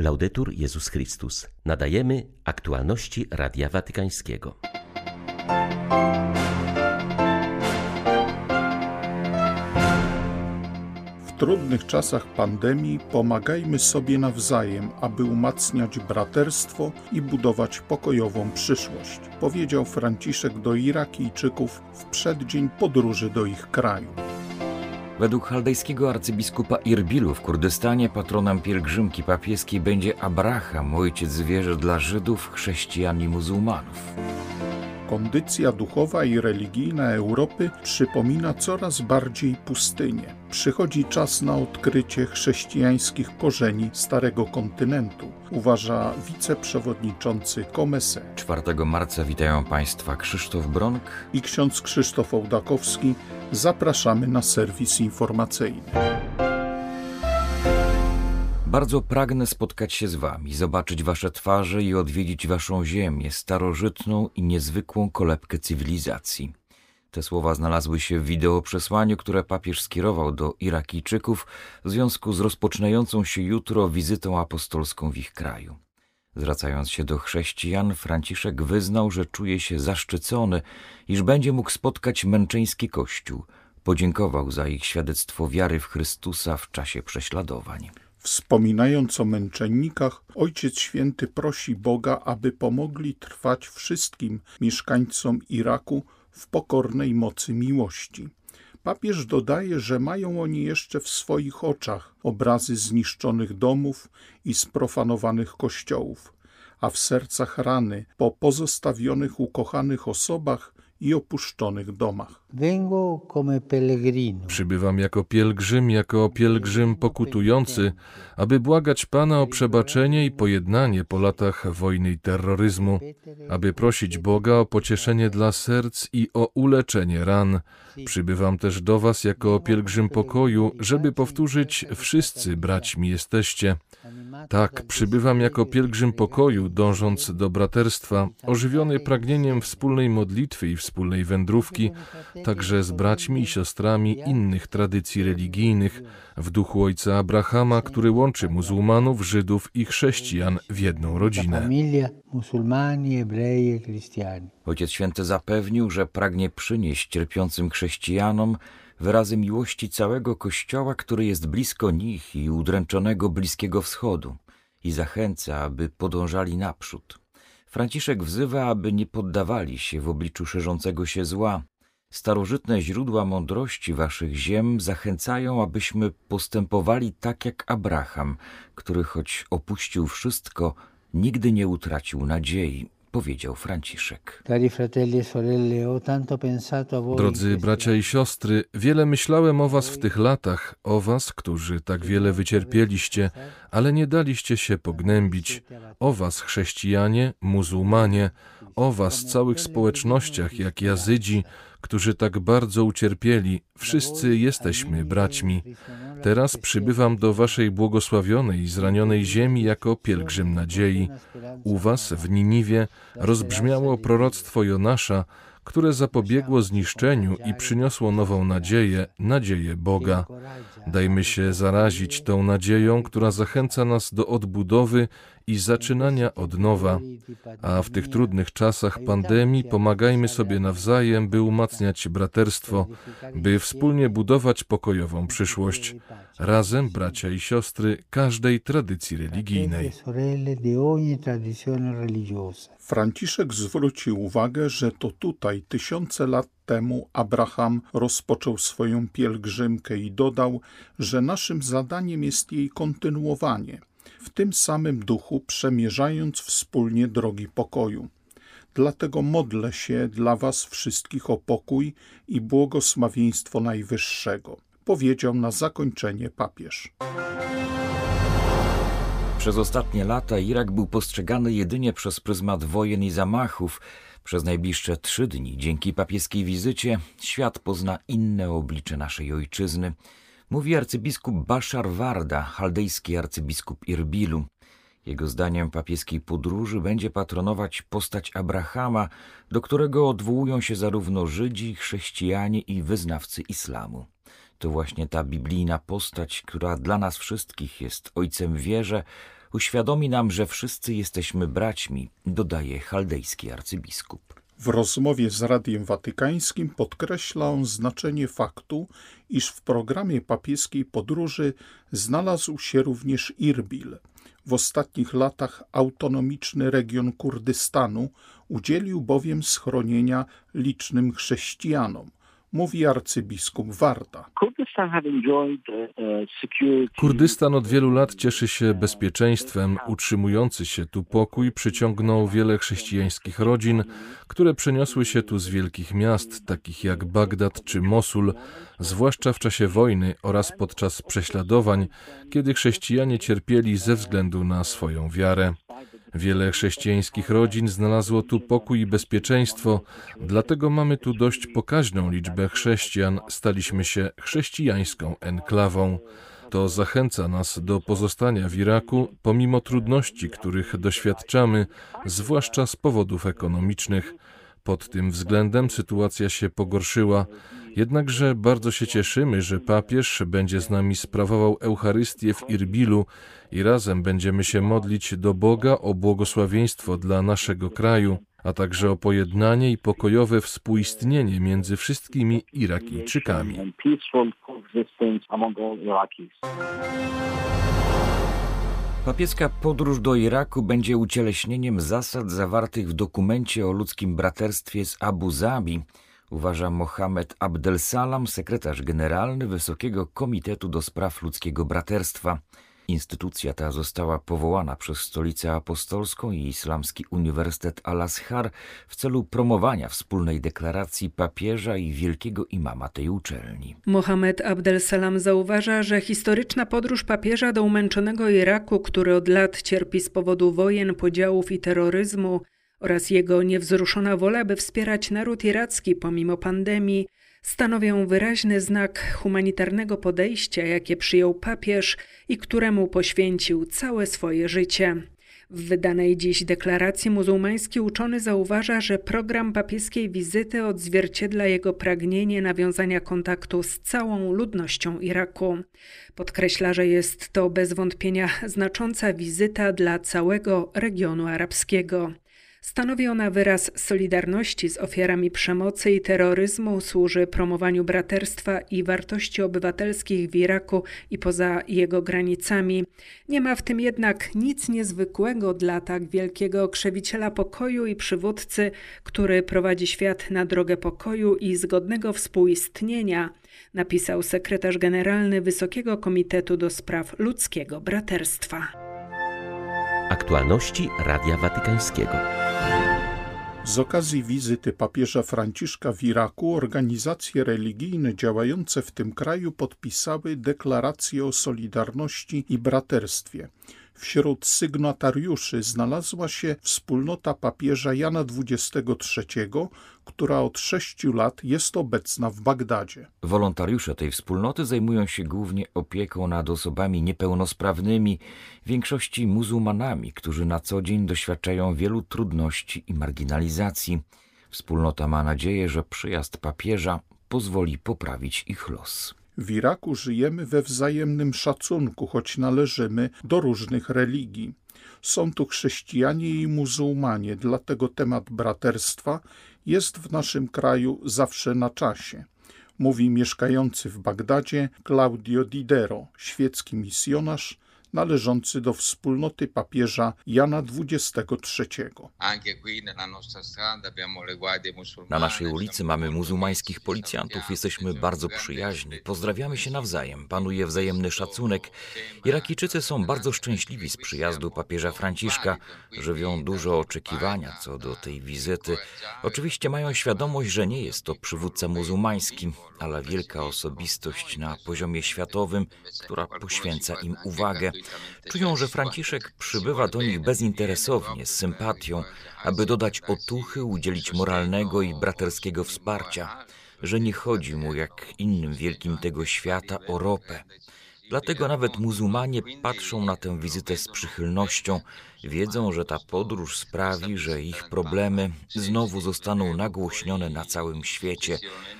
Laudetur Jezus Chrystus. Nadajemy aktualności Radia Watykańskiego. W trudnych czasach pandemii pomagajmy sobie nawzajem, aby umacniać braterstwo i budować pokojową przyszłość, powiedział Franciszek do Irakijczyków w przeddzień podróży do ich kraju. Według chaldejskiego arcybiskupa Irbilu w Kurdystanie patronem pielgrzymki papieskiej będzie Abraham, ojciec zwierzę dla Żydów, chrześcijan i muzułmanów. Kondycja duchowa i religijna Europy przypomina coraz bardziej pustynię. Przychodzi czas na odkrycie chrześcijańskich korzeni Starego Kontynentu, uważa wiceprzewodniczący Komese. 4 marca witają Państwa Krzysztof Bronk i ksiądz Krzysztof Ołdakowski. Zapraszamy na serwis informacyjny. Bardzo pragnę spotkać się z Wami, zobaczyć Wasze twarze i odwiedzić Waszą ziemię, starożytną i niezwykłą kolebkę cywilizacji. Te słowa znalazły się w wideoprzesłaniu, które papież skierował do Irakijczyków w związku z rozpoczynającą się jutro wizytą apostolską w ich kraju. Zwracając się do chrześcijan, Franciszek wyznał, że czuje się zaszczycony, iż będzie mógł spotkać męczeński Kościół. Podziękował za ich świadectwo wiary w Chrystusa w czasie prześladowań. Wspominając o męczennikach, Ojciec Święty prosi Boga, aby pomogli trwać wszystkim mieszkańcom Iraku w pokornej mocy miłości. Papież dodaje, że mają oni jeszcze w swoich oczach obrazy zniszczonych domów i sprofanowanych kościołów, a w sercach rany po pozostawionych ukochanych osobach i opuszczonych domach. Przybywam jako pielgrzym, jako pielgrzym pokutujący, aby błagać Pana o przebaczenie i pojednanie po latach wojny i terroryzmu, aby prosić Boga o pocieszenie dla serc i o uleczenie ran. Przybywam też do Was jako pielgrzym pokoju, żeby powtórzyć: Wszyscy braćmi jesteście. Tak, przybywam jako pielgrzym pokoju, dążąc do braterstwa, ożywiony pragnieniem wspólnej modlitwy i wspólnej wędrówki, także z braćmi i siostrami innych tradycji religijnych, w duchu ojca Abrahama, który łączy muzułmanów, Żydów i chrześcijan w jedną rodzinę. Ojciec Święty zapewnił, że pragnie przynieść cierpiącym chrześcijanom wyrazy miłości całego Kościoła, który jest blisko nich i udręczonego Bliskiego Wschodu i zachęca, aby podążali naprzód. Franciszek wzywa, aby nie poddawali się w obliczu szerzącego się zła. Starożytne źródła mądrości waszych ziem zachęcają, abyśmy postępowali tak jak Abraham, który choć opuścił wszystko, nigdy nie utracił nadziei powiedział Franciszek. E Drodzy bracia i siostry, wiele myślałem o was w tych latach, o was, którzy tak wiele wycierpieliście, ale nie daliście się pognębić, o was chrześcijanie, muzułmanie, o was całych społecznościach jak Jazydzi, którzy tak bardzo ucierpieli, wszyscy jesteśmy braćmi. Teraz przybywam do waszej błogosławionej i zranionej ziemi jako pielgrzym nadziei. U was w Niniwie rozbrzmiało proroctwo Jonasza, które zapobiegło zniszczeniu i przyniosło nową nadzieję, nadzieję Boga. Dajmy się zarazić tą nadzieją, która zachęca nas do odbudowy i zaczynania od nowa. A w tych trudnych czasach pandemii pomagajmy sobie nawzajem, by umacniać braterstwo, by wspólnie budować pokojową przyszłość. Razem, bracia i siostry każdej tradycji religijnej. Franciszek zwrócił uwagę, że to tutaj tysiące lat temu Abraham rozpoczął swoją pielgrzymkę i dodał, że naszym zadaniem jest jej kontynuowanie, w tym samym duchu przemierzając wspólnie drogi pokoju. Dlatego modlę się dla Was wszystkich o pokój i błogosławieństwo Najwyższego, powiedział na zakończenie papież. Przez ostatnie lata Irak był postrzegany jedynie przez pryzmat wojen i zamachów. Przez najbliższe trzy dni, dzięki papieskiej wizycie, świat pozna inne oblicze naszej ojczyzny, mówi arcybiskup Bashar Warda, chaldejski arcybiskup Irbilu. Jego zdaniem papieskiej podróży będzie patronować postać Abrahama, do którego odwołują się zarówno Żydzi, chrześcijanie i wyznawcy islamu. To właśnie ta biblijna postać, która dla nas wszystkich jest ojcem wierze, uświadomi nam, że wszyscy jesteśmy braćmi, dodaje chaldejski arcybiskup. W rozmowie z Radiem Watykańskim podkreśla on znaczenie faktu, iż w programie papieskiej podróży znalazł się również Irbil. W ostatnich latach autonomiczny region Kurdystanu udzielił bowiem schronienia licznym chrześcijanom mówi arcybiskup Warta. Kurdystan od wielu lat cieszy się bezpieczeństwem. Utrzymujący się tu pokój przyciągnął wiele chrześcijańskich rodzin, które przeniosły się tu z wielkich miast, takich jak Bagdad czy Mosul, zwłaszcza w czasie wojny oraz podczas prześladowań, kiedy chrześcijanie cierpieli ze względu na swoją wiarę. Wiele chrześcijańskich rodzin znalazło tu pokój i bezpieczeństwo, dlatego mamy tu dość pokaźną liczbę chrześcijan, staliśmy się chrześcijańską enklawą. To zachęca nas do pozostania w Iraku, pomimo trudności, których doświadczamy, zwłaszcza z powodów ekonomicznych. Pod tym względem sytuacja się pogorszyła. Jednakże bardzo się cieszymy, że papież będzie z nami sprawował Eucharystię w Irbilu i razem będziemy się modlić do Boga o błogosławieństwo dla naszego kraju, a także o pojednanie i pokojowe współistnienie między wszystkimi Irakijczykami. Papieska podróż do Iraku będzie ucieleśnieniem zasad zawartych w dokumencie o ludzkim braterstwie z Abu Zabi, uważa Mohamed Abdel-Salam, sekretarz generalny Wysokiego Komitetu do Spraw Ludzkiego Braterstwa. Instytucja ta została powołana przez Stolicę Apostolską i Islamski Uniwersytet Al-Azhar w celu promowania wspólnej deklaracji papieża i wielkiego imama tej uczelni. Mohamed Abdel Salam zauważa, że historyczna podróż papieża do umęczonego Iraku, który od lat cierpi z powodu wojen, podziałów i terroryzmu, oraz jego niewzruszona wola, by wspierać naród iracki pomimo pandemii, stanowią wyraźny znak humanitarnego podejścia, jakie przyjął papież i któremu poświęcił całe swoje życie. W wydanej dziś deklaracji muzułmański uczony zauważa, że program papieskiej wizyty odzwierciedla jego pragnienie nawiązania kontaktu z całą ludnością Iraku. Podkreśla, że jest to bez wątpienia znacząca wizyta dla całego regionu arabskiego. Stanowi ona wyraz solidarności z ofiarami przemocy i terroryzmu, służy promowaniu braterstwa i wartości obywatelskich w Iraku i poza jego granicami. Nie ma w tym jednak nic niezwykłego dla tak wielkiego krzewiciela pokoju i przywódcy, który prowadzi świat na drogę pokoju i zgodnego współistnienia, napisał sekretarz generalny Wysokiego Komitetu do Spraw Ludzkiego Braterstwa. Aktualności Radia Watykańskiego. Z okazji wizyty papieża Franciszka w Iraku organizacje religijne działające w tym kraju podpisały deklarację o solidarności i braterstwie. Wśród sygnatariuszy znalazła się wspólnota papieża Jana XXIII, która od sześciu lat jest obecna w Bagdadzie. Wolontariusze tej wspólnoty zajmują się głównie opieką nad osobami niepełnosprawnymi, w większości muzułmanami, którzy na co dzień doświadczają wielu trudności i marginalizacji. Wspólnota ma nadzieję, że przyjazd papieża pozwoli poprawić ich los. W Iraku żyjemy we wzajemnym szacunku, choć należymy do różnych religii. Są tu chrześcijanie i muzułmanie, dlatego temat braterstwa jest w naszym kraju zawsze na czasie. Mówi mieszkający w Bagdadzie Claudio Didero, świecki misjonarz, należący do wspólnoty papieża Jana XXIII. Na naszej ulicy mamy muzułmańskich policjantów, jesteśmy bardzo przyjaźni, pozdrawiamy się nawzajem, panuje wzajemny szacunek. Irakijczycy są bardzo szczęśliwi z przyjazdu papieża Franciszka, żywią dużo oczekiwania co do tej wizyty. Oczywiście mają świadomość, że nie jest to przywódca muzułmański, ale wielka osobistość na poziomie światowym, która poświęca im uwagę. Czują, że Franciszek przybywa do nich bezinteresownie, z sympatią, aby dodać otuchy, udzielić moralnego i braterskiego wsparcia, że nie chodzi mu jak innym wielkim tego świata o ropę. Dlatego nawet muzułmanie patrzą na tę wizytę z przychylnością, wiedzą, że ta podróż sprawi, że ich problemy znowu zostaną nagłośnione na całym świecie.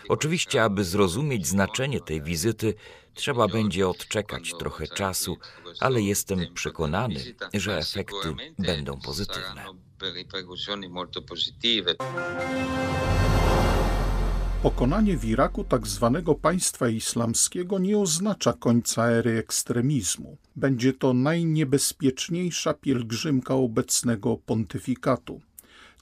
Oczywiście, aby zrozumieć znaczenie tej wizyty, trzeba będzie odczekać trochę czasu, ale jestem przekonany, że efekty będą pozytywne. Pokonanie w Iraku tzw. Tak państwa islamskiego nie oznacza końca ery ekstremizmu. Będzie to najniebezpieczniejsza pielgrzymka obecnego pontyfikatu.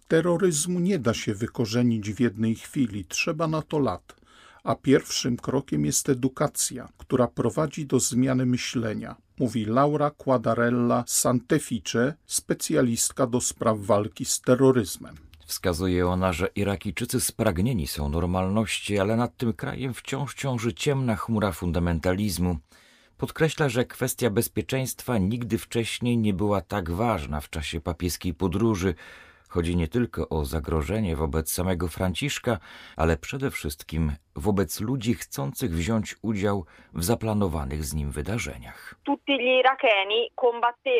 Terroryzmu nie da się wykorzenić w jednej chwili, trzeba na to lat. A pierwszym krokiem jest edukacja, która prowadzi do zmiany myślenia, mówi Laura Quadarella Santefice, specjalistka do spraw walki z terroryzmem. Wskazuje ona, że Irakijczycy spragnieni są normalności, ale nad tym krajem wciąż ciąży ciemna chmura fundamentalizmu. Podkreśla, że kwestia bezpieczeństwa nigdy wcześniej nie była tak ważna w czasie papieskiej podróży, Chodzi nie tylko o zagrożenie wobec samego Franciszka, ale przede wszystkim wobec ludzi chcących wziąć udział w zaplanowanych z nim wydarzeniach.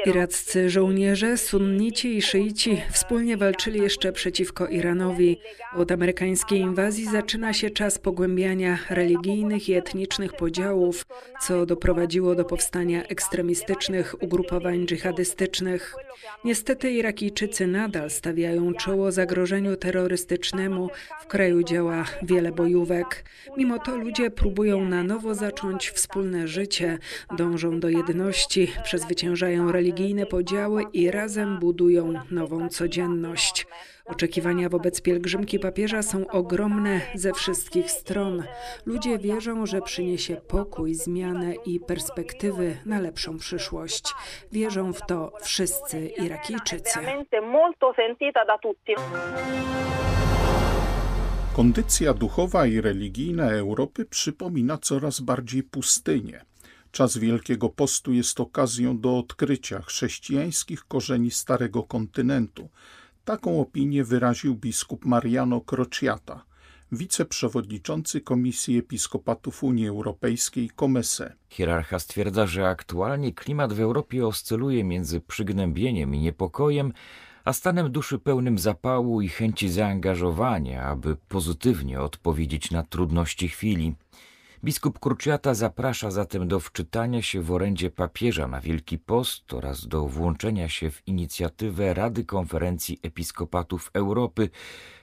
Iraccy żołnierze, sunnici i szyici wspólnie walczyli jeszcze przeciwko Iranowi. Od amerykańskiej inwazji zaczyna się czas pogłębiania religijnych i etnicznych podziałów, co doprowadziło do powstania ekstremistycznych ugrupowań dżihadystycznych. Niestety Irakijczycy nadal stawiają czoło zagrożeniu terrorystycznemu. W kraju działa wiele bojówek. Mimo to ludzie próbują na nowo zacząć wspólne życie, dążą do jedności, przezwyciężają religijne podziały i razem budują nową codzienność. Oczekiwania wobec pielgrzymki papieża są ogromne ze wszystkich stron. Ludzie wierzą, że przyniesie pokój, zmianę i perspektywy na lepszą przyszłość. Wierzą w to wszyscy Irakijczycy. Kondycja duchowa i religijna Europy przypomina coraz bardziej pustynię. Czas Wielkiego Postu jest okazją do odkrycia chrześcijańskich korzeni Starego Kontynentu. Taką opinię wyraził biskup Mariano Crociata, wiceprzewodniczący Komisji Episkopatów Unii Europejskiej Comese. Hierarcha stwierdza, że aktualnie klimat w Europie oscyluje między przygnębieniem i niepokojem, a stanem duszy pełnym zapału i chęci zaangażowania, aby pozytywnie odpowiedzieć na trudności chwili. Biskup Kurciata zaprasza zatem do wczytania się w orędzie papieża na Wielki Post oraz do włączenia się w inicjatywę Rady Konferencji Episkopatów Europy,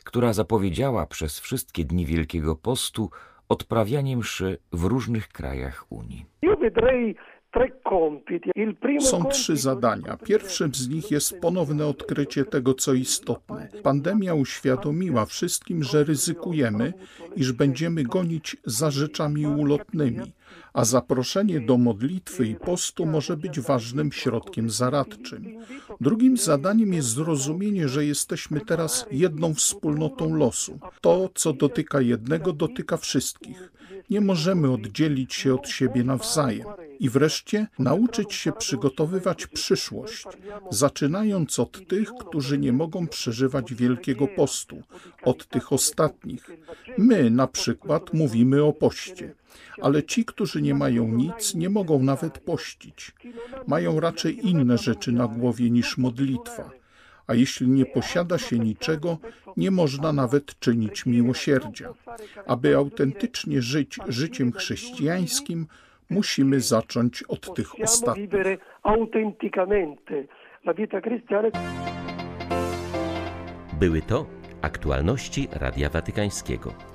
która zapowiedziała przez wszystkie dni Wielkiego Postu odprawianie mszy w różnych krajach Unii. Są trzy zadania. Pierwszym z nich jest ponowne odkrycie tego, co istotne. Pandemia uświadomiła wszystkim, że ryzykujemy, iż będziemy gonić za rzeczami ulotnymi, a zaproszenie do modlitwy i postu może być ważnym środkiem zaradczym. Drugim zadaniem jest zrozumienie, że jesteśmy teraz jedną wspólnotą losu. To, co dotyka jednego, dotyka wszystkich. Nie możemy oddzielić się od siebie nawzajem. I wreszcie nauczyć się przygotowywać przyszłość, zaczynając od tych, którzy nie mogą przeżywać Wielkiego Postu, od tych ostatnich. My na przykład mówimy o poście, ale ci, którzy nie mają nic, nie mogą nawet pościć. Mają raczej inne rzeczy na głowie niż modlitwa a jeśli nie posiada się niczego, nie można nawet czynić miłosierdzia. Aby autentycznie żyć życiem chrześcijańskim, musimy zacząć od tych ostatnich. Były to aktualności Radia Watykańskiego.